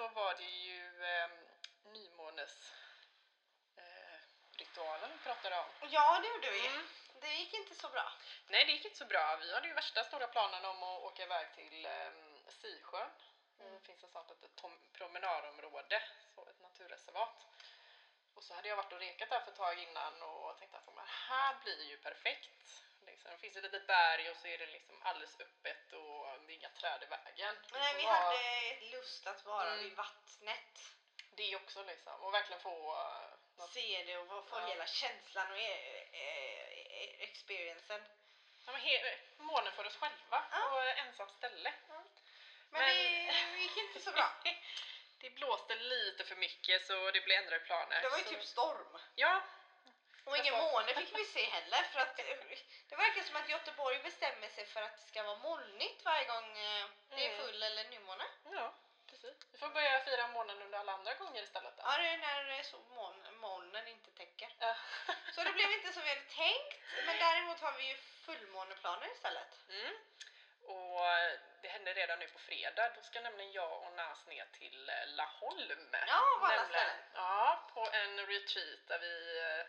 så var det ju eh, nymånes eh, ritualen pratade om. Ja, det gjorde vi. Mm. Det gick inte så bra. Nej, det gick inte så bra. Vi hade ju värsta stora planen om att åka iväg till eh, Sisjön. Mm. Det finns ett sånt litet promenadområde, så ett naturreservat. Och så hade jag varit och rekat där för ett tag innan och tänkte att det här blir ju perfekt. Liksom, det finns ett litet berg och så är det liksom alldeles öppet och det är inga träd i vägen. Nej, får vi vara- hade lust att vara Mm. vid vattnet. Det också liksom, och verkligen få eh, något, Se det och få Ja. hela känslan och e- e- e- experiencen. ja, men månen för oss själva Ja. på ensamt ställe. Men, Men- det gick inte så bra. Det blåste lite för mycket så det blev ändrade planer. Det var ju så, typ storm. Ja, Och ingen måne fick vi se heller för att eh, det verkar som att Göteborg bestämmer sig för att det ska vara molnigt varje gång eh, det är Mm. full eller nymåne. ja, precis. Vi får börja fira månen under alla andra gånger istället då. Ja, det är när så moln, molnen inte täcker. Ja. Så det blev inte som vi hade tänkt. Men däremot har vi ju fullmåneplaner istället. Mm. Och det händer redan nu på fredag. Då ska nämligen jag och Nas ner till eh, Laholm. Ja, på alla ställen. Ja, på en retreat där vi eh,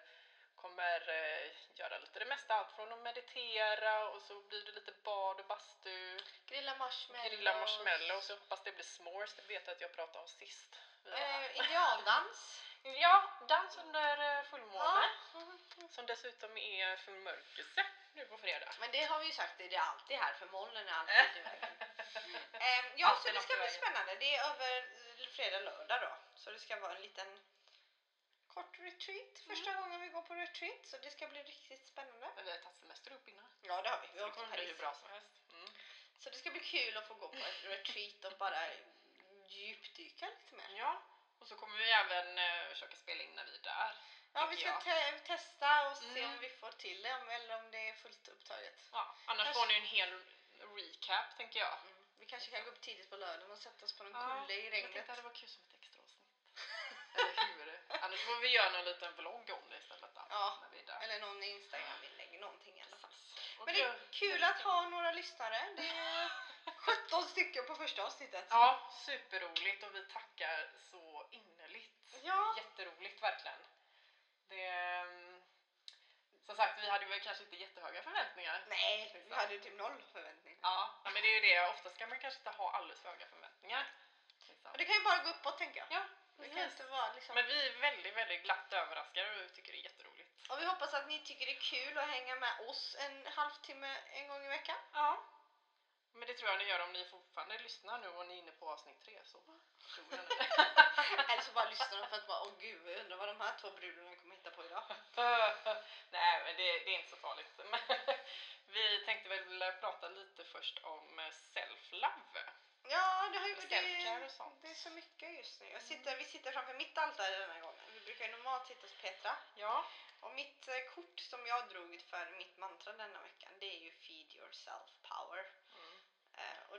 kommer eh, göra lite det mesta. Allt från att meditera och så blir det lite bad och bastu. Grilla marshmallows. Grilla marshmallows. Jag hoppas det blir s'mores. Det vet jag att jag pratade om sist. Eh, idealdans. Ja, dans under eh, fullmåne. Ja. Som dessutom är förmörkelse nu på fredag. Men det har vi ju sagt, det är alltid här för molnen är alltid i vägen. Ehm, ja, så det ska bli spännande. Det är över fredag, lördag då. Så det ska vara en liten kort retreat. Första gången vi går på retreat. Så det ska bli riktigt spännande. Men vi har tagit semester upp innan. Ja, det har vi. Vi Så det kommer bli hur bra som helst. Mm. Så det ska bli kul att få gå på ett retreat och bara djupdyka lite mer. Ja, och så kommer vi även eh, försöka spela in när vi är där. Ja, vi ska jag. te- testa och se Mm. om vi får till det eller om det är fullt upptaget. Ja, annars Fast- får ni en hel recap tänker jag. Mm. Vi kanske kan gå upp tidigt på lördagen och sätta oss på någon Ja, kulle i Jag regnet. tänkte att det var kul som ett extra avsnitt. Annars får vi göra någon liten vlogg om det istället då. Ja, När vi är där. Eller någon Instagram-inlägg, någonting i alla fall. Och Men det är kul att ha några lyssnare. Det är 17 stycken på första avsnittet. Ja, superroligt och vi tackar så innerligt. Ja. Jätteroligt verkligen. Det, ehm, som sagt, vi hade väl kanske inte jättehöga förväntningar. Nej, vi hade typ noll förväntningar. Ja, ja, men det är ju det. Oftast kan man kanske inte ha alldeles för höga förväntningar. Liksom. Och det kan ju bara gå uppåt tänker jag. Ja, Det kan inte vara liksom... Men vi är väldigt, väldigt glatt överraskade och tycker det är jätteroligt. Och vi hoppas att ni tycker det är kul att hänga med oss en halvtimme en gång i veckan. Ja. Men det tror jag ni gör om ni fortfarande lyssnar nu och ni är inne på avsnitt tre. Så tror jag. Eller så bara lyssnar de för att bara, åh gud, jag undrar vad de här två brudarna kommer hitta på idag. Nej, men det, det är inte så farligt. Vi tänkte väl prata lite först om self-love. Ja, det har ju det, self-care och sånt. det är så mycket just nu. Jag sitter, vi sitter framför mitt altare den här gången. Vi brukar ju normalt sitta hos Petra. Ja, Och mitt eh, kort som jag drog för mitt mantra denna veckan det är ju Feed yourself power. mm. Eh, och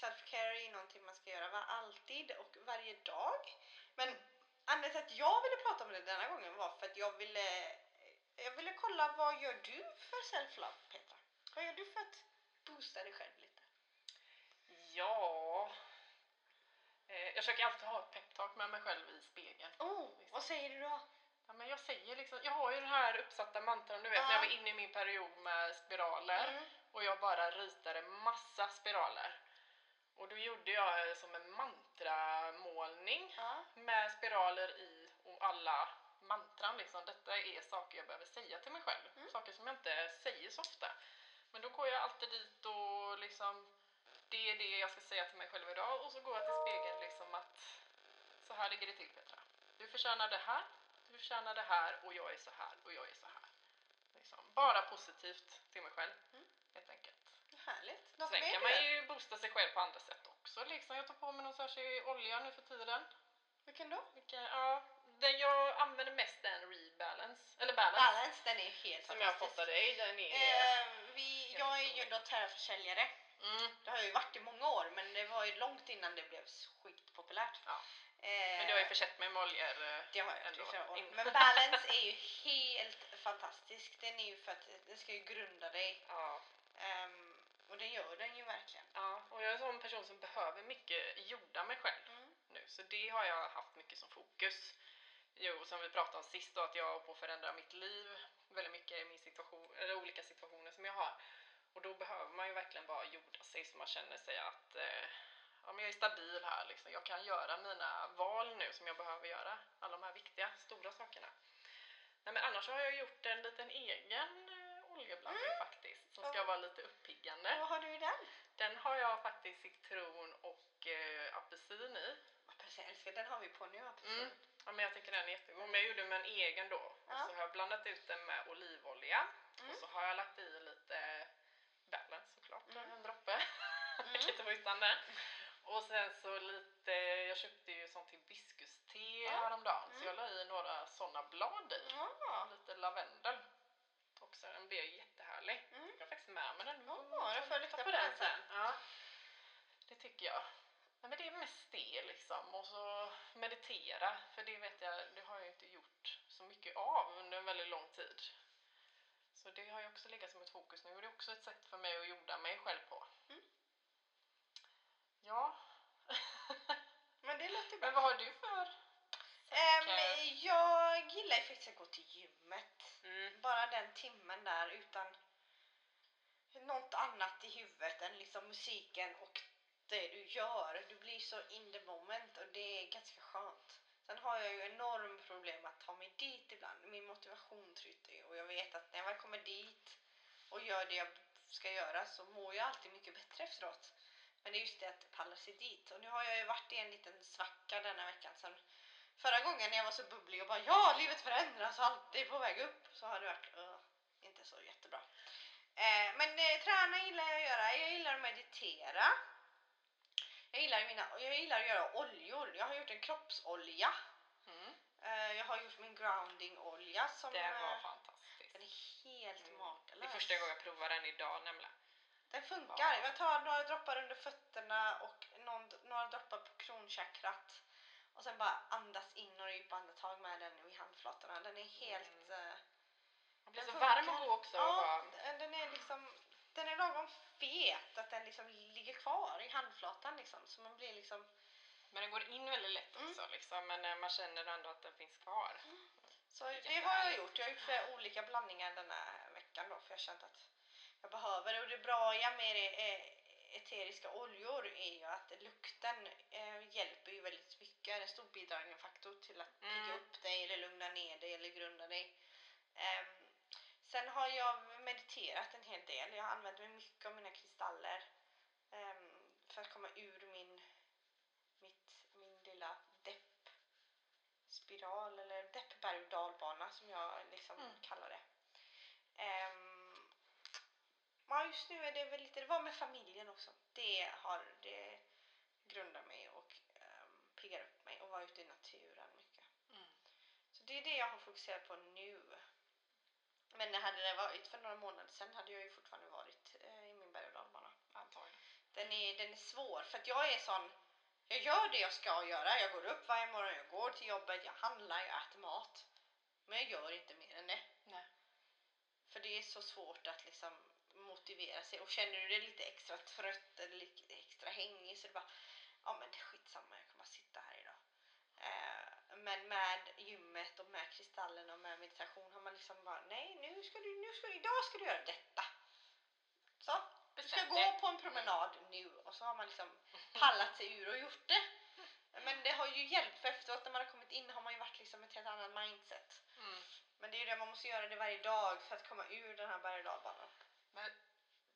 self-care är ju någonting man ska göra var, alltid och varje dag. Men anledningen till att jag ville prata om det denna gången var för att jag ville, jag ville kolla vad gör du för self-love Petra? Vad gör du för att boosta dig själv lite? Ja. Eh, jag försöker alltid ha ett peptalk med mig själv i spegeln. Oh, vad säger du då? Ja, men jag säger liksom, jag har ju den här uppsatta mantran, du vet Ja. när jag var inne i min period med spiraler Mm. och jag bara ritade massa spiraler. Och då gjorde jag eh, som en mantramålning Ja. med spiraler i och alla mantran liksom. Detta är saker jag behöver säga till mig själv. Mm. Saker som jag inte säger så ofta. Men då går jag alltid dit och liksom det är det jag ska säga till mig själv idag och så går jag till spegeln liksom att så här ligger det till Petra. Du förtjänar det här, du förtjänar det här och jag är så här och jag är så här. Liksom. Bara positivt till mig själv, Mm. helt enkelt. Härligt. Något Sen kan man ju boosta sig själv på andra sätt också. Liksom. Jag tar på mig någon särskild olja nu för tiden. Vilken då? Vilken, ja, den jag använder mest är en rebalance, eller balance, Balance, den är helt som jag har fantastisk. fått av dig. Den är, Eh, vi, jag är ju då terraförsäljare. Mm, Det har jag ju varit i många år men det var ju långt innan det blev skitpopulärt. Ja. Eh, men du har ju försett mig med oljor. eh, det har jag gjort i. Men balance är ju helt fantastisk. Den är ju för att den ska ju grunda dig. Ja, Ehm, och det gör den ju verkligen. ja, och jag är en sån person som behöver mycket jorda mig själv. Mm. nu. Så det har jag haft mycket som fokus. Jo, som vi pratade om sist då, att jag håller på att förändra mitt liv väldigt mycket i min situation, eller olika situationer som jag har. Och då behöver man ju verkligen bara jorda sig så man känner sig att eh, ja, men jag är stabil här liksom. Jag kan göra mina val nu som jag behöver göra. Alla de här viktiga, stora sakerna. Nej, men annars har jag gjort en liten egen eh, oljeblandning faktiskt som ska vara lite uppiggande. Vad har du i den? Den har jag faktiskt citron och eh, apelsin i. Apelsin, älskar den har vi på nu, apelsin. Mm. Ja, men jag tycker den är jättegod. Men jag gjorde med en egen då. Ja. Och så har jag blandat ut den med olivolja. Mm. Och så har jag lagt i lite såklart, Mm. en droppe. Fick inte få utan den. Och sen så lite, jag köpte ju sånt hibiskuste Ja. häromdagen. Mm. Så jag la i några sådana blad i. Ja. Lite lavendel. Och så den blev jättehärlig. Mm. Jag har faktiskt med mig den. Ja, då får jag lukta Ta på den sen. Ja. Det tycker jag. Nej, men det är mest det liksom. Och så meditera. För det vet jag, det har jag inte gjort så mycket av under en väldigt lång tid. Så det har ju också legat som ett fokus nu och det är också ett sätt för mig att jorda mig själv på. Mm. Ja. Men det låter bra. men vad har du för self-care? jag gillar ju faktiskt att gå till gymmet. Mm. Bara den timmen där utan något annat i huvudet än liksom musiken och det du gör. Du blir så in the moment och det är ganska skönt. Sen har jag ju enormt problem att ta mig dit ibland. Min motivation tryter ju och jag vet att när jag väl kommer dit och gör det jag ska göra så mår jag alltid mycket bättre efteråt. Men det är just det att palla sig dit. Och nu har jag ju varit i en liten svacka denna veckan sen förra gången när jag var så bubblig och bara ja, livet förändras och allt är på väg upp så har det varit uh, inte så jättebra. Eh, men eh, träna gillar jag att göra. Jag gillar att meditera. Jag gillar, mina, jag gillar att göra oljor. Jag har gjort en kroppsolja. Mm. Eh, jag har gjort min grounding-olja som Det var fantastiskt. den är helt Mm. makalös. Det är första gången jag provar den idag nämligen. Den funkar. Ja. Jag tar några droppar under fötterna och någon, några droppar på kronchakrat. Och sen bara andas in några djupa andetag med den vid handflatorna. Den är helt... Mm. eh, Man blir den så varm och funkar. god också. Ja, bara- den är liksom... Den är lagom fet att den liksom ligger kvar i handflatan liksom. Så man blir liksom... Men den går in väldigt lätt Mm. också liksom, men eh, man känner ändå att den finns kvar. Så det har jag gjort. Jag har gjort flera olika blandningar den här veckan då. För jag har känt att jag behöver det. Och det bra med det, eh, eteriska oljor är ju att lukten eh, hjälper ju väldigt mycket. En stor bidragande faktor till att pigga Mm. upp dig eller lugna ner dig eller grunda dig. Ehm, sen har jag mediterat en hel del. Jag använt mig mycket av mina kristaller ehm, för att komma ur min, mitt, min lilla depp spiral eller deppberg och dalbana som jag liksom Mm. kallar det. Ehm, ja, just nu är det väl lite, det var med familjen också. Det har, det grundar mig och um, piggar upp mig och vara ute i naturen mycket. Mm. Så det är det jag har fokuserat på nu. Men hade det varit för några månader sedan hade jag ju fortfarande varit eh, i min berg och dalbana. Antagligen. Den är, den är svår för att jag är sån, jag gör det jag ska göra. Jag går upp varje morgon, jag går till jobbet, jag handlar, jag äter mat. Men jag gör inte mer än det. Nej. För det är så svårt att liksom motivera sig. Och känner du dig lite extra trött eller lite extra hängig så är det bara, ja men det är skitsamma, jag kan bara sitta här idag. Eh, men med gymmet och med kristallen och med meditation har man liksom bara, nej nu ska du, nu ska, idag ska du göra detta. Så, du ska gå på en promenad nu och så har man liksom pallat sig ur och gjort det. Men det har ju hjälpt för efteråt när man har kommit in har man ju varit liksom ett helt annat mindset. Mm. Men det är ju det, man måste göra det varje dag för att komma ur den här berg och. Men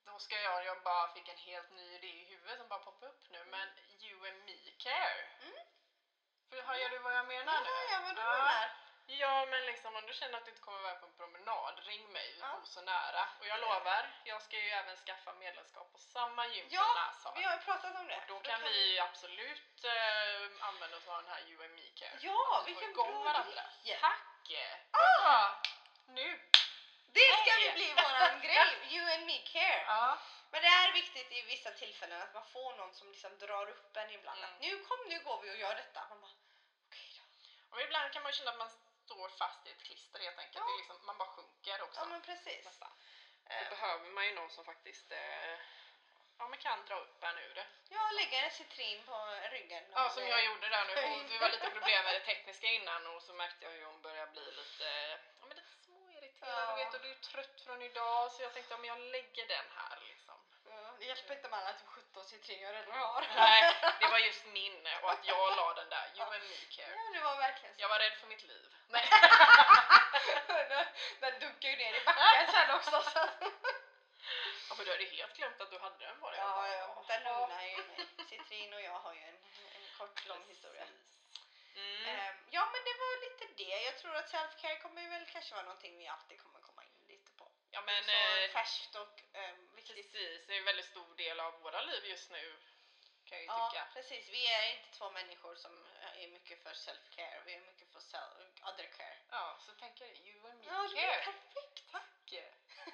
då ska jag, jag bara fick en helt ny idé i huvudet som bara poppade upp nu, men you and me care. Mm. Hajar du vad jag menar nu? Ja, ja, vad du Ja. menar. Ja, men liksom om du känner att du inte kommer iväg på en promenad, ring mig, vi Ja. bor så nära. Och jag lovar, jag ska ju även skaffa medlemskap på samma gym som Ja, Näs har. vi har ju pratat om det. Och då För kan vi absolut eh, använda oss av den här you and me care. Ja, Att vi vilken bra varandra. grej! Tack! Ah! Ja, nu! Det ska Hej! vi bli våran grej, you and me care. Ja. Men det är viktigt i vissa tillfällen att man får någon som liksom drar upp en ibland. Mm. Nu kom, nu går vi och gör detta. Man bara, då. Och ibland kan man ju känna att man står fast i ett klister helt enkelt. Ja. Det är liksom, man bara sjunker också. Ja men precis. nästan. Eh, Då behöver man ju någon som faktiskt eh, ja, man kan dra upp en ur det. Ja, lägga en citrin på ryggen. Ja, som det- jag gjorde där nu. Och det var lite problem med det tekniska innan och så märkte jag hur hon började bli lite, ja, men lite småirriterad Ja. och vet och du är trött från idag så jag tänkte ja, men jag lägger den här. Ja, det hjälper inte med alla typ 17 citriner jag redan har. Nej, det var just min och att jag la den där. You and me care. Ja, det var verkligen så. Jag var rädd för mitt liv. Nej. Den- dunkar ju ner i backen sen också. Så. Ja, men du hade helt glömt att du hade den det? Ja, ja, den lugnar ju mig. Citrin och jag har ju en, en kort, lång historia. Mm. Ehm, ja, men det var lite det. Jag tror att self-care kommer väl kanske vara någonting vi alltid kommer komma in lite på. Ja, men så eh, färskt och um, viktigt. precis. Det är en väldigt stor del av våra liv just nu kan jag ju Ja, tycka. precis. Vi är inte två människor som är mycket för self-care. Vi är mycket för self- other care. Ja, så tänker you and me Ja, det är care. perfekt. Tack!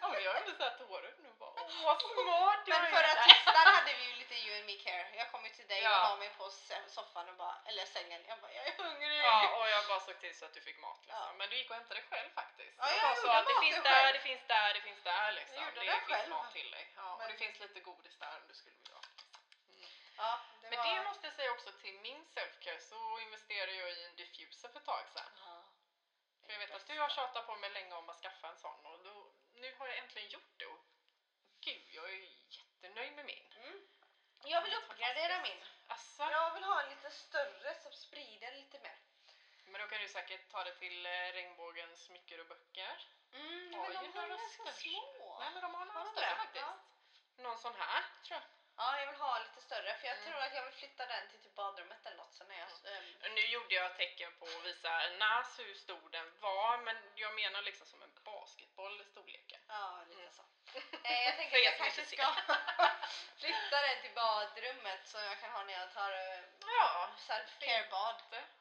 Ja, men jag är inte såhär tårögd nu bara. Åh, vad smart Men förra tisdagen hade vi ju lite you and me care. Jag kom ju till dig Ja. och la mig på soffan och bara, eller sängen. Jag bara, jag är hungrig. Ja, och jag bara såg till så att du fick mat liksom. Ja. Men du gick och hämtade själv faktiskt. Ja, jag bara sa gjorde att det maten finns där, själv. det finns där, det finns där liksom. Jag gjorde det det finns själv. mat till dig. Ja, och Men- det finns lite godis där om du skulle vilja ha. Ja, det Men var... det måste jag säga också till min selfcare så investerade jag i en diffuser för ett tag sedan. Ja. För jag vet att du har tjatat på mig länge om att skaffa en sån och då, nu har jag äntligen gjort det och gud jag är jättenöjd med min. Mm. Jag vill uppgradera min. Asså? Jag vill ha en lite större som sprider lite mer. Men då kan du säkert ta det till eh, regnbågens smycker och böcker. Mm, men de har ganska små. Nej men de har några större faktiskt. Ja. Någon sån här tror jag. Ja, jag vill ha lite större för jag Mm. tror att jag vill flytta den till typ badrummet eller något sen när jag... ehm, Nu gjorde jag tecken på att visa Nas hur stor den var men jag menar liksom som en basketboll i storleken. Ja, lite Mm. så. Eh, jag tänker er att jag kanske ska flytta den till badrummet så jag kan ha när jag tar eh, Ja. self-care-bad.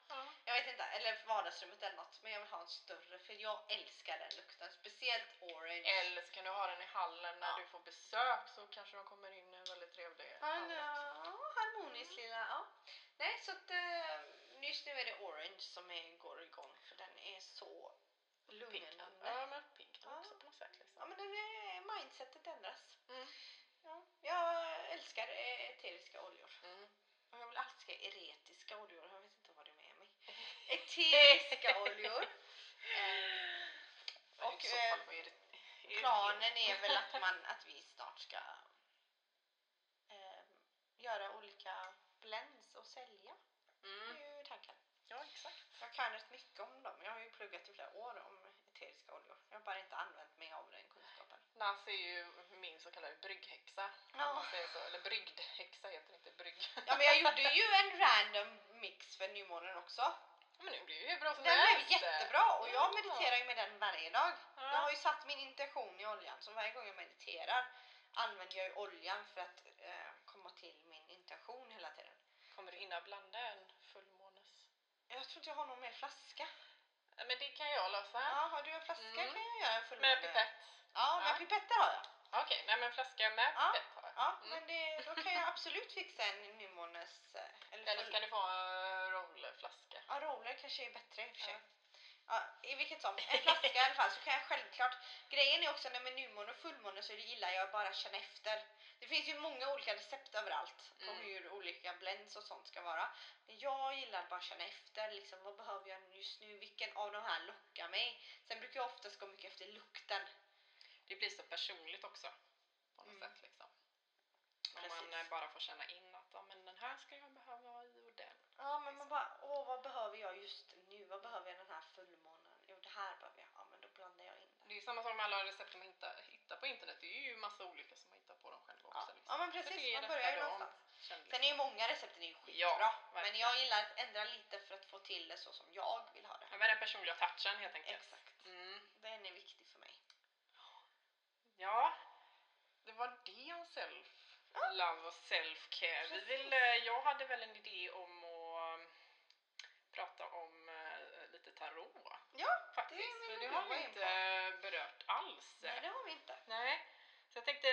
Ja. Jag vet inte, eller vardagsrummet eller något. Men jag vill ha en större för jag älskar den lukten. Speciellt orange. Eller så kan du ha den i hallen när Ja. du får besök så kanske de kommer in en väldigt trevlig Ja, hall ja, harmonisk lilla, ja. Nej, så att eh, just nu är det orange som är, går igång för den är så lugnande. Ja men pink också Ja, men den är, mindsetet ändras. Mm. Ja. Jag älskar eh, eteriska oljor. Mm. Och jag vill älska eretiska oljor. Jag vet inte vad det är med mig. Eteriska oljor. Eh, Och eh, det? det planen är väl att, man, att vi snart ska eh, göra olika blends och sälja. Det Mm. är ju tanken. Ja exakt. Jag kan rätt mycket om dem. Jag har ju pluggat i flera år om eteriska oljor. Jag har bara inte använt Nas är ju min så kallade brygghäxa. Ja. Om man säger så. Eller brygdhäxa heter det inte brygg. Ja men jag gjorde ju en random mix för nymånen också. Men det blir ju hur bra som Den blev helst. jättebra och jag Ja. mediterar ju med den varje dag. Ja. Jag har ju satt min intention i oljan så varje gång jag mediterar använder jag ju oljan för att eh, komma till min intention hela tiden. Kommer du hinna blanda en fullmånes? Jag tror inte jag har någon mer flaska. Men det kan jag lösa. Ja, har du en flaska Mm. kan jag göra en fullmåne. Med pipett. Ja, Ja. pipetter har jag. Okej, nej men flaska med Ja. pipett har jag. Ja, Mm. men det, då kan jag absolut fixa en nymånes... eh, Eller, Eller ska du få en rollflaska? Ja, roller kanske är bättre i och för sig. Ja. Ja, I vilket som, en flaska i alla fall så kan jag självklart... Grejen är också när med nymåne och fullmåne så gillar jag bara att känna efter. Det finns ju många olika recept överallt på Mm. hur olika blends och sånt ska vara. Men jag gillar bara att känna efter, liksom, vad behöver jag just nu, vilken av de här lockar mig. Sen brukar jag oftast gå mycket efter lukten. Det blir så personligt också. På något Mm. sätt liksom. Om Precis. man eh, bara får känna in att ja, men den här ska jag behöva ha i och den. Ja men man bara, åh vad behöver jag just nu? Vad behöver jag den här fullmånen? Jo det här behöver jag, ja men då blandar jag in det. Det är ju samma sak med alla recept man hittar, hittar på internet. Det är ju massa olika som man hittar på dem själva också. Ja, liksom. ja men precis, man börjar ju någonstans. Sen är ju många recepten ju skitbra. Ja, men jag gillar att ändra lite för att få till det så som jag vill ha det. Ja, med den personliga touchen helt enkelt. Exakt. Mm. Den är viktig för mig. Ja, det var det om self Ja. love och self-care. Vi vill, eh, jag hade väl en idé om att um, prata om eh, lite tarot Ja, faktiskt. vill För det har vi inte berört alls. nej det har vi inte. Nej, så jag tänkte,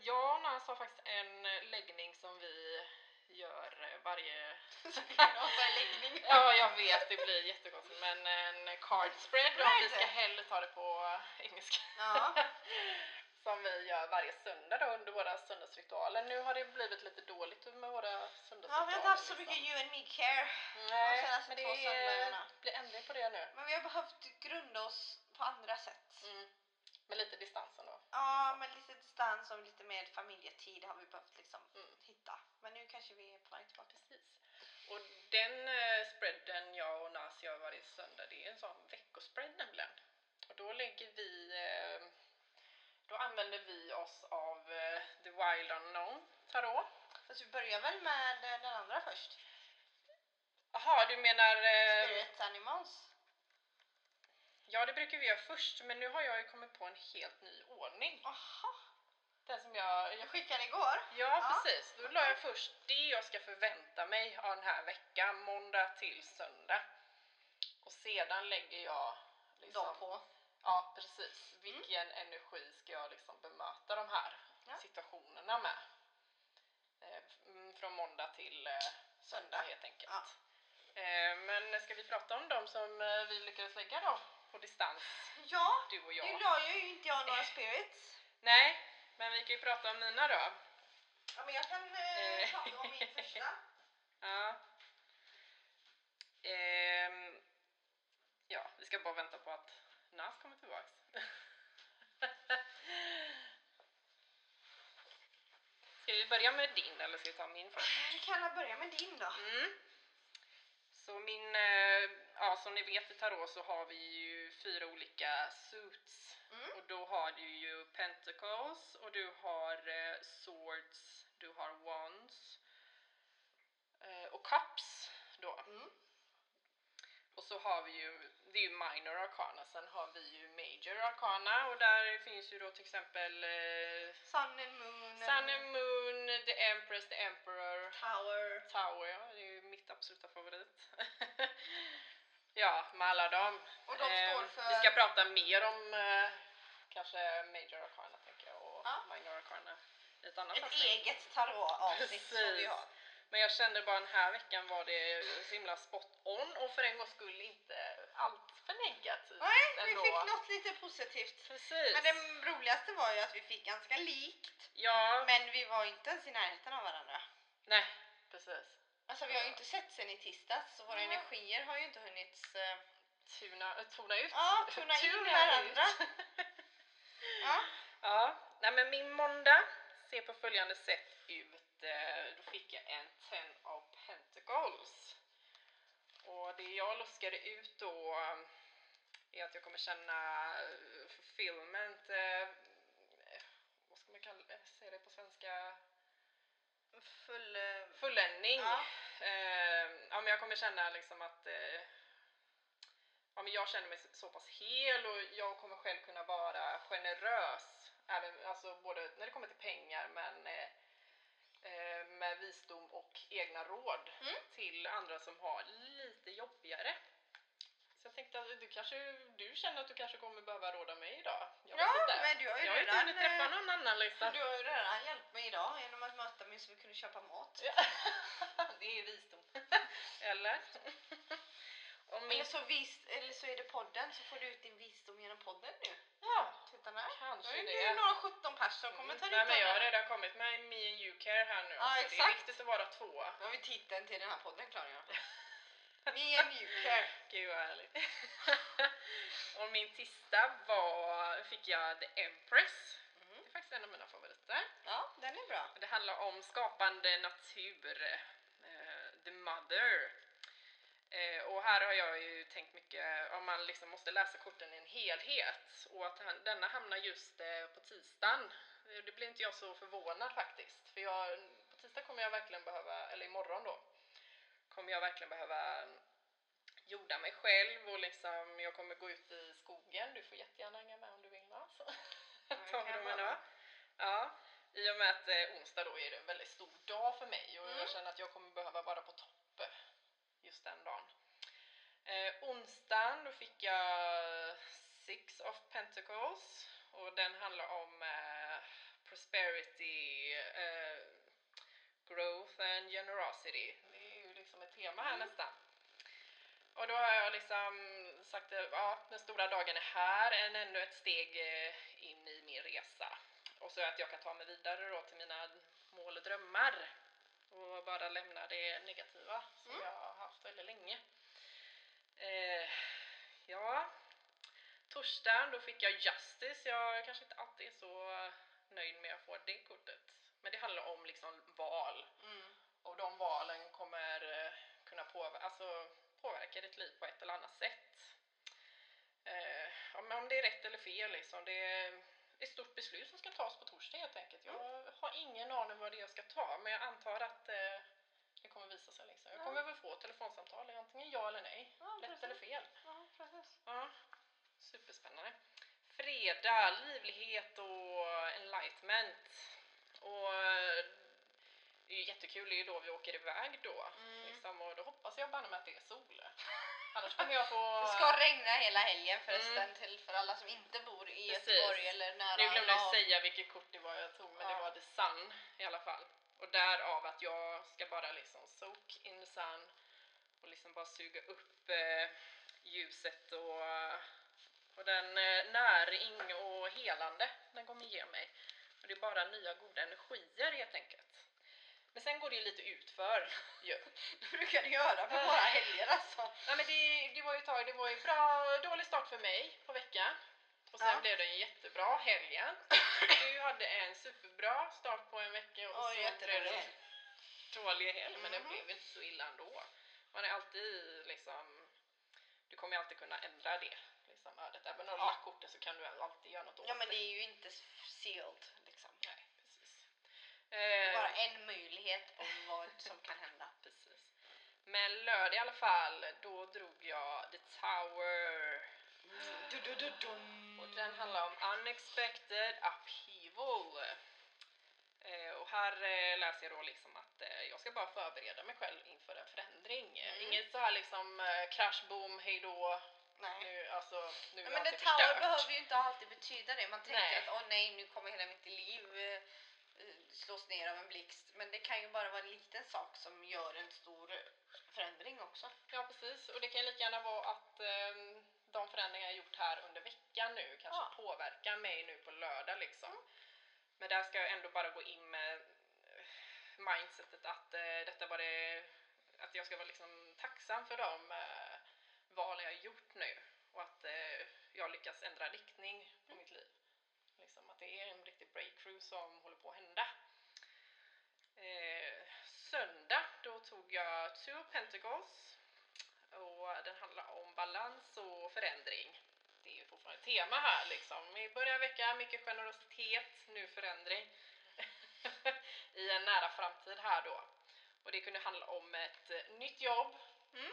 jag och Nans har faktiskt en läggning som vi gör eh, varje... Läggning. Ja, jag vet, det blir jättekonstigt, men en card spread om vi ska hellre ta det på engelska. Ja. som vi gör varje söndag då under våra söndagsritualer. Nu har det blivit lite dåligt med våra söndagsritualer. Ja, vi har inte haft så mycket you and me care. Nej, de men det blir ändring på det nu. Men vi har behövt grunda oss på andra sätt. Mm. Med lite distans ändå. Ja, med lite distans och lite mer familjetid har vi behövt liksom Mm. hitta. Men nu kanske vi är på väg tillbaka. Precis. Och den eh, spreaden jag och Nas gör varje söndag, det är en sån veckospread nämligen. Och då lägger vi, eh, då använder vi oss av eh, The Wild Unknown Tarot. Fast vi börjar väl med eh, den andra först? Jaha, du menar... Eh, Spirit Animals. ja, det brukar vi göra först, men nu har jag ju kommit på en helt ny ordning. Aha, Den som jag... jag skickade igår. ja, Ja. precis. Då la jag först det jag ska förvänta mig av den här veckan, måndag till söndag. Och sedan lägger jag liksom... De på. Ja, precis. Vilken energi ska jag liksom bemöta de här Ja. situationerna med? Eh, mm, från måndag till eh, söndag helt enkelt. Ja. Eh, men ska vi prata om de som vi lyckades lägga då på distans, Ja, du och nu jag? la ju inte jag några spirits. Nej, men vi kan ju prata om mina då. Ja, men jag kan eh, Eh. prata om min första. Ja. Ehm, ja, vi ska bara vänta på att Nas kommer tillbaks. Ska vi börja med din eller ska vi ta min först? Vi kan börja med din då. Mm. Så min, eh, ja som ni vet i tarot så har vi ju fyra olika suits. Mm. Och då har du ju pentacles och du har eh, swords, du har wands eh, och cups då. Mm. Och så har vi ju, det är ju minor arcana, sen har vi ju major arcana och där finns ju då till exempel eh, Sun and Moon. Sun and Moon, The Empress, The Emperor, Tower. Tower, ja, det är ju mitt absoluta favorit. ja, med alla dem. Och de står för- Vi ska prata mer om eh, kanske Major Arcana tänker jag och Ja. Minor Arcana i ett annat Ett avsnitt. eget tarot-avsnitt som vi har. Men jag kände bara den här veckan var det så himla spot on och för en gångs skull inte allt för negativt Nej, vi ändå. fick något lite positivt. Precis. Men det roligaste var ju att vi fick ganska likt. Ja, Men vi var inte ens i närheten av varandra. nej, precis. Alltså vi har ju inte sett sen i tisdags så våra Nej. energier har ju inte hunnit... eh, Tuna, tona ut. Ja, tona in Tuna varandra. ut. Ja. Ja, nej men min måndag ser på följande sätt ut. Eh, Då fick jag en Ten of Pentacles. Och det jag luskade ut då eh, är att jag kommer känna eh, fulfillment, eh, vad ska man kalla det, säga det på svenska? Full... Fulländning. Ja. Eh, ja men jag kommer känna liksom att eh, ja, men jag känner mig så pass hel och jag kommer själv kunna vara generös. Även, alltså både när det kommer till pengar men med visdom och egna råd Mm. till andra som har lite jobbigare. Så jag tänkte att du kanske, du känner att du kanske kommer behöva råda mig idag? Jag Ja, men du har ju jag har inte redan, hunnit träffa eh, någon annan liksom. Du har ju redan hjälpt mig idag genom att möta mig så vi kunde köpa mat. Ja. det är visdom. Eller? Min... Eller, så vis, eller så är det podden så får du ut din visdom genom podden nu. Ja, Titta där. Kanske Då är det. det några 17 pers som kommer ta. Nej men jag har redan kommit med Me and You Care här nu. Ja, så Det är exakt. viktigt att vara två. Nu har vi titeln till den här podden klar ja. Me and you care. Gud vad härligt. och min tisdag var, fick jag The Empress. Mm. Det är faktiskt en av mina favoriter. Ja, den är bra. Det handlar om skapande natur, eh, The Mother. Eh, och här har jag ju tänkt mycket om man liksom måste läsa korten i en helhet och att han, denna hamnar just eh, på tisdagen. Eh, Det blir inte jag så förvånad faktiskt. För jag, på tisdag kommer jag verkligen behöva, eller imorgon då, kommer jag verkligen behöva jorda mig själv och liksom jag kommer gå ut i skogen. Du får jättegärna hänga med om du vill. Alltså. det Ta med dem. Ja, i och med att eh, onsdag då är det en väldigt stor dag för mig och Mm. jag känner att jag kommer behöva vara på topp just den dagen. Eh, onsdagen då fick jag Six of Pentacles och den handlar om eh, prosperity, eh, growth and generosity. Det är ju liksom ett tema här Mm. nästan. Och då har jag liksom sagt att ja, den stora dagen är här, än ännu ett steg eh, in i min resa. och så att jag kan ta mig vidare då till mina mål och drömmar och bara lämna det negativa som Mm. jag haft väldigt länge. Eh, ja, torsdagen då fick jag Justice. Jag kanske inte alltid är så nöjd med att få det kortet. Men det handlar om liksom val Mm. och de valen kommer eh, kunna påver- alltså, påverka ditt liv på ett eller annat sätt. Eh, om, om det är rätt eller fel liksom. Det är ett stort beslut som ska tas på torsdag helt enkelt. Jag har ingen aning vad det är jag ska ta men jag antar att eh, det kommer visa sig liksom. Jag Ja. kommer väl få telefonsamtal, antingen ja eller nej. Ja, precis. eller fel. Ja, precis. Ja, superspännande. Fredag, livlighet och enlightenment. Och eh, det är ju jättekul, det är ju då vi åker iväg då. Mm. Liksom, och då hoppas jag banne mig att det är sol. Annars kommer jag få... Det ska regna hela helgen förresten Mm. till för alla som inte bor i Precis. Göteborg eller nära Nu glömde jag säga vilket kort det var jag tog, men det Ja. var The Sun i alla fall. Och därav att jag ska bara liksom soak in the sun och liksom bara suga upp eh, ljuset och, och den eh, näring och helande den kommer ge mig. Och det är bara nya goda energier helt enkelt. Men sen går det ju lite utför ju. Det brukar du göra på våra helger alltså. Nej men det, det var ju ett tag, det var ju bra, dålig start för mig på veckan. Och sen Ja. blev det en jättebra helgen. Du hade en superbra start på en vecka och Oj, så blev det en dålig helg. Men det Mhm. blev inte så illa ändå. Man är alltid liksom, du kommer ju alltid kunna ändra det. Liksom, ödet. Även om du Ja. kortet så kan du alltid göra något åt Ja men det. det är ju inte sealed liksom. Nej, precis. Eh, Bara en möjlighet på vad som kan hända. Precis. Men lördag i alla fall, då drog jag The Tower. Och den handlar om unexpected upheaval. Eh, och här eh, läser jag då liksom att eh, jag ska bara förbereda mig själv inför en förändring. Mm. Inget så här liksom eh, crash, boom, hej då. Nej. Nu, alltså, nu Ja, men är Tower behöver ju inte alltid betyda det. Man tänker Nej. att åh nej, nu kommer hela mitt liv eh, slås ner av en blixt. Men det kan ju bara vara en liten sak som gör en stor förändring också. Ja precis, och det kan lika gärna vara att ehm, de förändringar jag gjort här under veckan nu kanske Ja. påverkar mig nu på lördag liksom. Men där ska jag ändå bara gå in med eh, mindsetet att eh, detta var det, att jag ska vara liksom tacksam för de eh, val jag gjort nu och att eh, jag lyckas ändra riktning på mitt liv. Liksom att det är en riktig breakthrough som håller på att hända. Eh, söndag, då tog jag Two of Pentacles och den handlar om balans och förändring. Det är ju fortfarande ett tema här liksom. I början av veckan, mycket generositet, nu förändring. I en nära framtid här då. Och det kunde handla om ett eh, nytt jobb, Mm.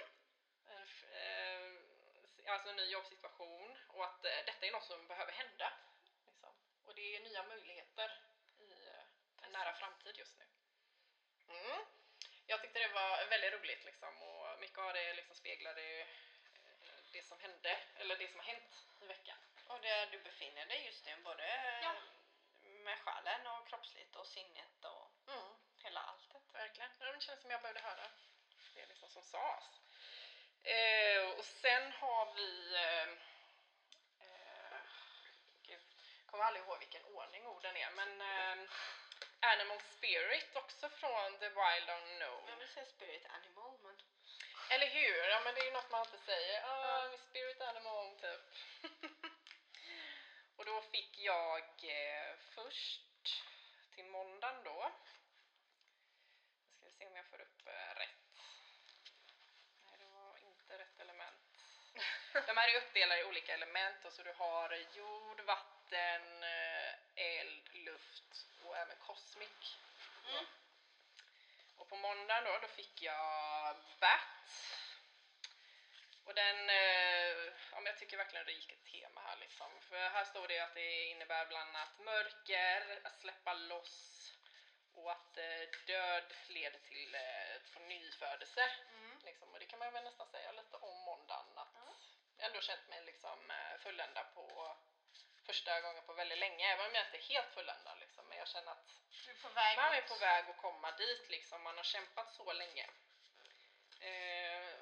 eh, alltså en ny jobbsituation och att eh, detta är något som behöver hända. Liksom. Och det är nya möjligheter i en nära framtid just nu. Mm. Jag tyckte det var väldigt roligt liksom och mycket av det liksom speglade eh, det som hände, eller det som har hänt i veckan. Och där du befinner dig just nu, både Ja. med själen och kroppsligt och sinnet och Mm. hela alltet. Verkligen. Det känns som jag behövde höra det liksom som sades. Eh, och sen har vi... Eh, eh, gud, kommer aldrig ihåg vilken ordning orden är, men eh, Animal Spirit också från The Wild Unknown. Jag vill säga spirit animal men... Eller hur? Ja men det är ju något man inte säger. Ah, min spirit animal typ. och då fick jag eh, först till måndagen då. Nu ska vi se om jag får upp eh, rätt. Nej det var inte rätt element. De här är uppdelade i olika element och så du har jord, vatten, eh, eld, luft och även cosmic. Mm. Och på måndagen då, då fick jag Bat. Och den, eh, ja, jag tycker verkligen det gick ett tema här liksom. För här står det att det innebär bland annat mörker, att släppa loss och att eh, död leder till eh, nyfödelse. Mm. Liksom. Och det kan man väl nästan säga lite om måndagen. Att Ja. jag ändå känt mig liksom eh, fulländad på första gången på väldigt länge. Även om jag inte är helt fulländad liksom. Men jag känner att är man är på väg att komma dit liksom, man har kämpat så länge. Eh,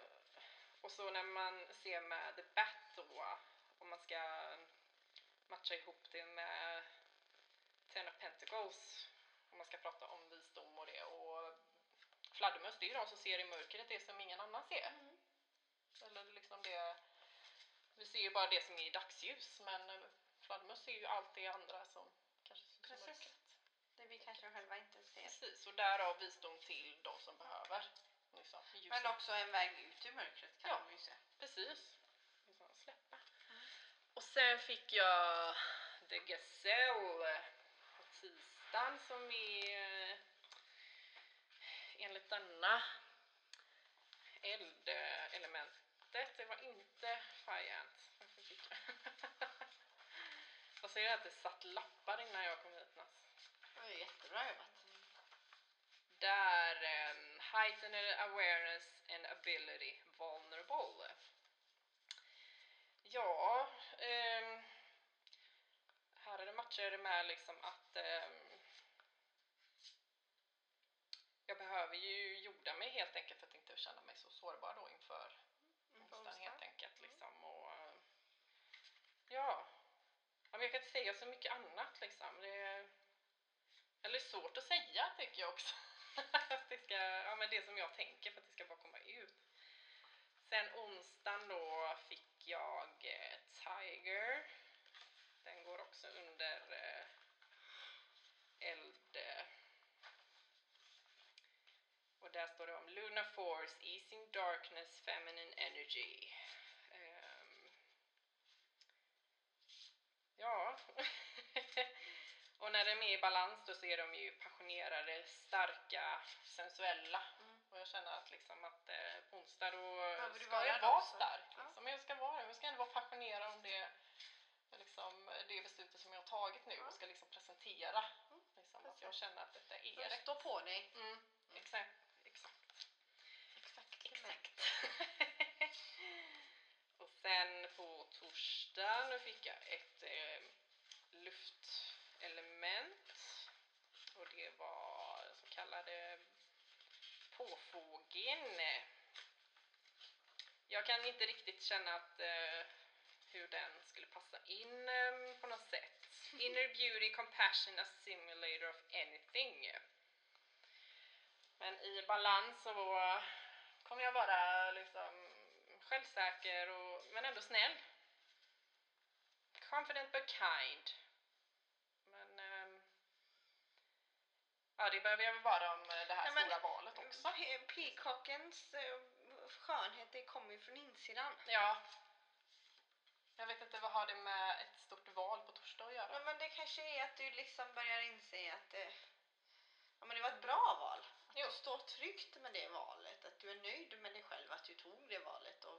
och så när man ser med The Bat då, om man ska matcha ihop det med Ten of Pentacles om man ska prata om visdom och det. Och fladdermöss, det är ju de som ser i mörkret det som ingen annan ser. Mm. Eller liksom det, vi ser ju bara det som är i dagsljus men eh, fladdermöss ser ju allt det andra som kanske syns Precis. mörkret. Det vi kanske själva inte ser. Precis, och därav visdom till de som behöver liksom. Men också en väg ut ur mörkret kan Ja. de ju se. Precis. Liksom släppa. Mm. Och sen fick jag The Gazelle på tisdagen som är eh, enligt denna eldelementet. Det var inte Fire Ant. Varför fick jag? Jag ser att det satt lappar innan jag kom hit Nass. Det var jättebra jobbat. Där um, heightened awareness and ability vulnerable. Ja, ehm, här är det matcher med liksom att ehm, jag behöver ju jorda mig helt enkelt för att inte känna mig så sårbar då inför Mm, onsdagen helt enkelt liksom och Ja, men jag kan inte säga så mycket annat liksom. Det är, eller svårt att säga tycker jag också. att det ska, ja men det som jag tänker för att det ska bara komma ut. Sen onsdagen då fick jag eh, Tiger. Den går också under eh, eld. Eh. Och där står det om Lunar Force, Easing Darkness, Feminine Energy. Ja. och när de är i balans då så är de ju passionerade, starka, sensuella. Mm. Och jag känner att liksom att eh, på onsdag då ska vara jag vara också? stark. Ja. Liksom. Men jag ska vara. Jag ska ändå vara passionerad om det, liksom, det beslutet som jag har tagit nu Ja. och ska liksom presentera. Mm, Liksom, att jag känner att detta är rätt. Stå på dig. Mm, exakt. Exakt. Exakt. Exakt. och sen på torsdag nu fick jag ett eh, luftelement och det var den så kallade påfågeln. Jag kan inte riktigt känna att eh, hur den skulle passa in eh, på något sätt. Inner beauty, compassion, a simulator of anything. Men i balans så kommer jag vara liksom självsäker och, men ändå snäll. Confident but kind. Men ehm, ja, det behöver jag väl vara om eh, det här Nej, stora valet också. Pe- Peacockens eh, skönhet det kommer ju från insidan. Ja. Jag vet inte, vad har det med ett stort val på torsdag att göra? Men, men det kanske är att du liksom börjar inse att det, ja, men det var ett bra val. Att Jo. du står tryggt med det valet. Att du är nöjd med dig själv att du tog det valet. Och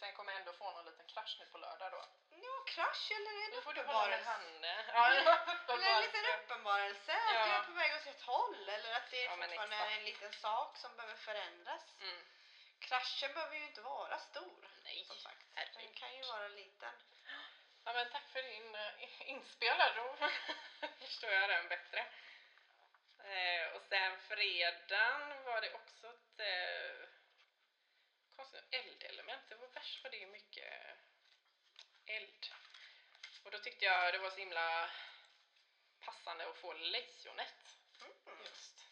sen kommer jag ändå få någon liten krasch nu på lördag då. ja, krasch eller en Nu får du hålla med uppenbarelse. henne. Ja, Eller en uppenbarelse. liten uppenbarelse. Att Ja. du är på väg åt ett håll. Eller att det Ja, men fortfarande är en liten sak som behöver förändras. Mm. Kraschen behöver ju inte vara stor. Nej, Som sagt. Den herregud. kan ju vara liten. Ja, men tack för din uh, inspel då förstår jag den bättre. Eh, och sen fredagen var det också ett eh, konstigt eldelement. Det var värst vad det är mycket eld. Och då tyckte jag det var så himla passande att få lejonet Mm. just.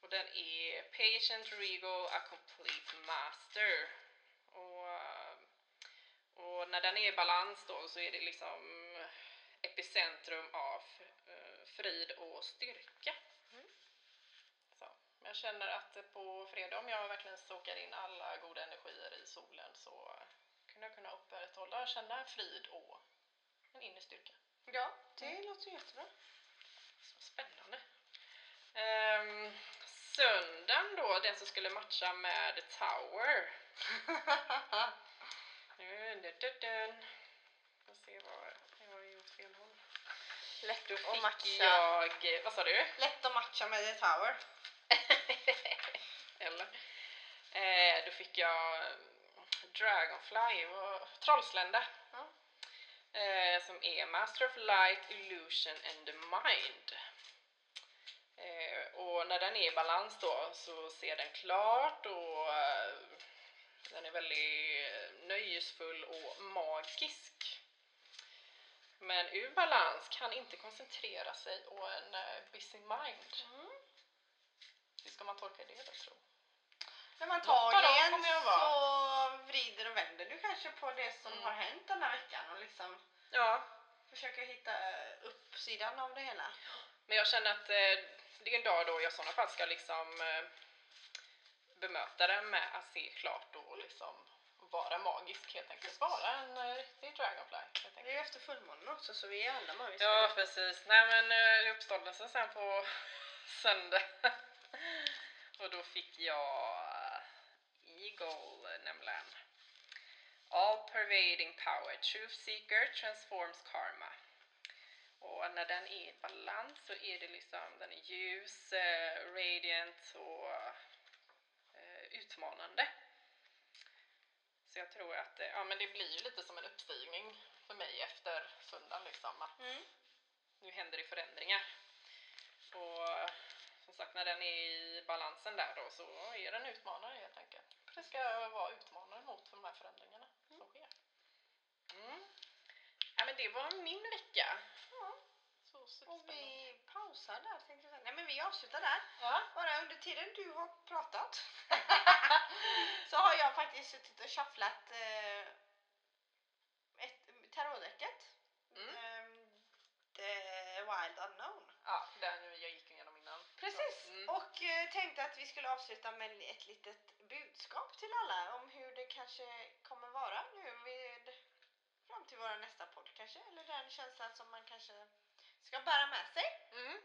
Och den är Patient Regal A Complete Master. Och, eh, och när den är i balans då så är det liksom epicentrum av eh, frid och styrka. Mm. Så. Men jag känner att på fredag om jag verkligen stokar in alla goda energier i solen så kunde jag kunna upprätthålla känna frid och en inre styrka. Ja, det låter jättebra. Så spännande. Um, söndagen då, den som skulle matcha med Tower. Dun, dun, dun, dun. Får se vad jag har gjort fel håll. Lätt Då att matcha. jag, vad sa du? Lätt att matcha med The Tower. Eller? Eh, då fick jag mm, Dragonfly, Trollslända. Ja. Eh, som är Master of Light, Illusion and the Mind. Eh, och när den är i balans då så ser den klart och eh, den är väldigt eh, nöjesfull och magisk. Men ur balans kan inte koncentrera sig och en eh, busy mind. Mm. Hur ska man tolka det då tro? Men Något av dem antagligen så vrider och vänder du kanske på det som Mm. har hänt den här veckan och liksom Ja, försöker hitta uppsidan av det hela. men jag känner att eh, det är en dag då jag i sådana fall ska liksom eh, bemöta det med att se klart och liksom vara magisk helt enkelt. Vara en eh, riktig dragonfly Det är ju efter fullmånen också så vi är alla magiska. Ja, precis. Nej men eh, uppståndelsen sen på söndag. och då fick jag eh, Eagle nämligen. All pervading power, truth seeker transforms karma. Och när den är i balans så är det liksom, den är ljus, eh, radiant och eh, utmanande. Så jag tror att, eh, ja men det blir ju lite som en uppstigning för mig efter söndagen liksom. Att Mm. nu händer det förändringar. Och eh, som sagt, när den är i balansen där då så är den utmanare helt enkelt. Det ska vara utmanare mot de här förändringarna som sker. Mm. Ja men det var min vecka. Ja. Så Och vi pausar där tänkte jag. Nej men vi avslutar där. Ja. Bara under tiden du har pratat så har jag faktiskt suttit och shufflat eh, ett tarotdäcket. Mm. Ehm, The Wild Unknown. ja, den jag gick igenom innan. Precis, Mm. och eh, tänkte att vi skulle avsluta med ett litet budskap till alla om hur det kanske kommer vara nu vid, fram till vår nästa podd kanske, eller den känslan som man kanske ska bära med sig. Mm.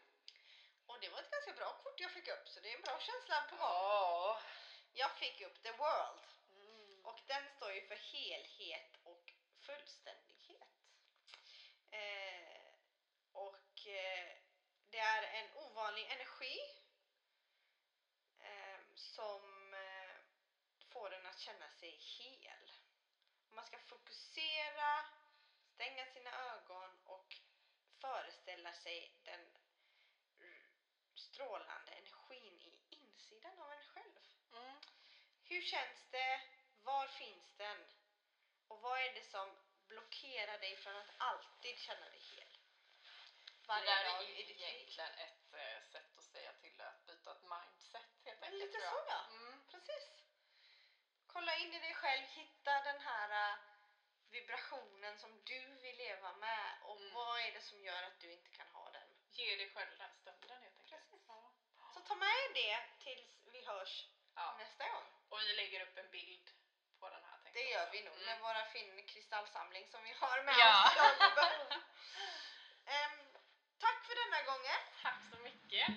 Och det var ett ganska bra kort jag fick upp så det är en bra känsla på gång. Ja. Jag fick upp The World Mm. och den står ju för helhet och fullständighet. Eh, och eh, det är en ovanlig energi eh, som får den att känna sig hel. Man ska fokusera, stänga sina ögon och föreställa sig den strålande energin i insidan av en själv. Mm. Hur känns det? Var finns den? Och vad är det som blockerar dig från att alltid känna dig hel? Det Varje där dag är egentligen ett eh, sätt att säga till att byta ett mindset helt enkelt. lite så ja. Kolla in i dig själv, hitta den här äh, vibrationen som du vill leva med och Mm. vad är det som gör att du inte kan ha den? Ge dig själv den stunden helt enkelt. Precis. Ja. Så ta med det tills vi hörs ja. nästa gång. Och vi lägger upp en bild på den här. Det gör vi nog Mm. med våra fin kristallsamling som vi har med Ja. oss. Ehm, tack för denna gången. Tack så mycket.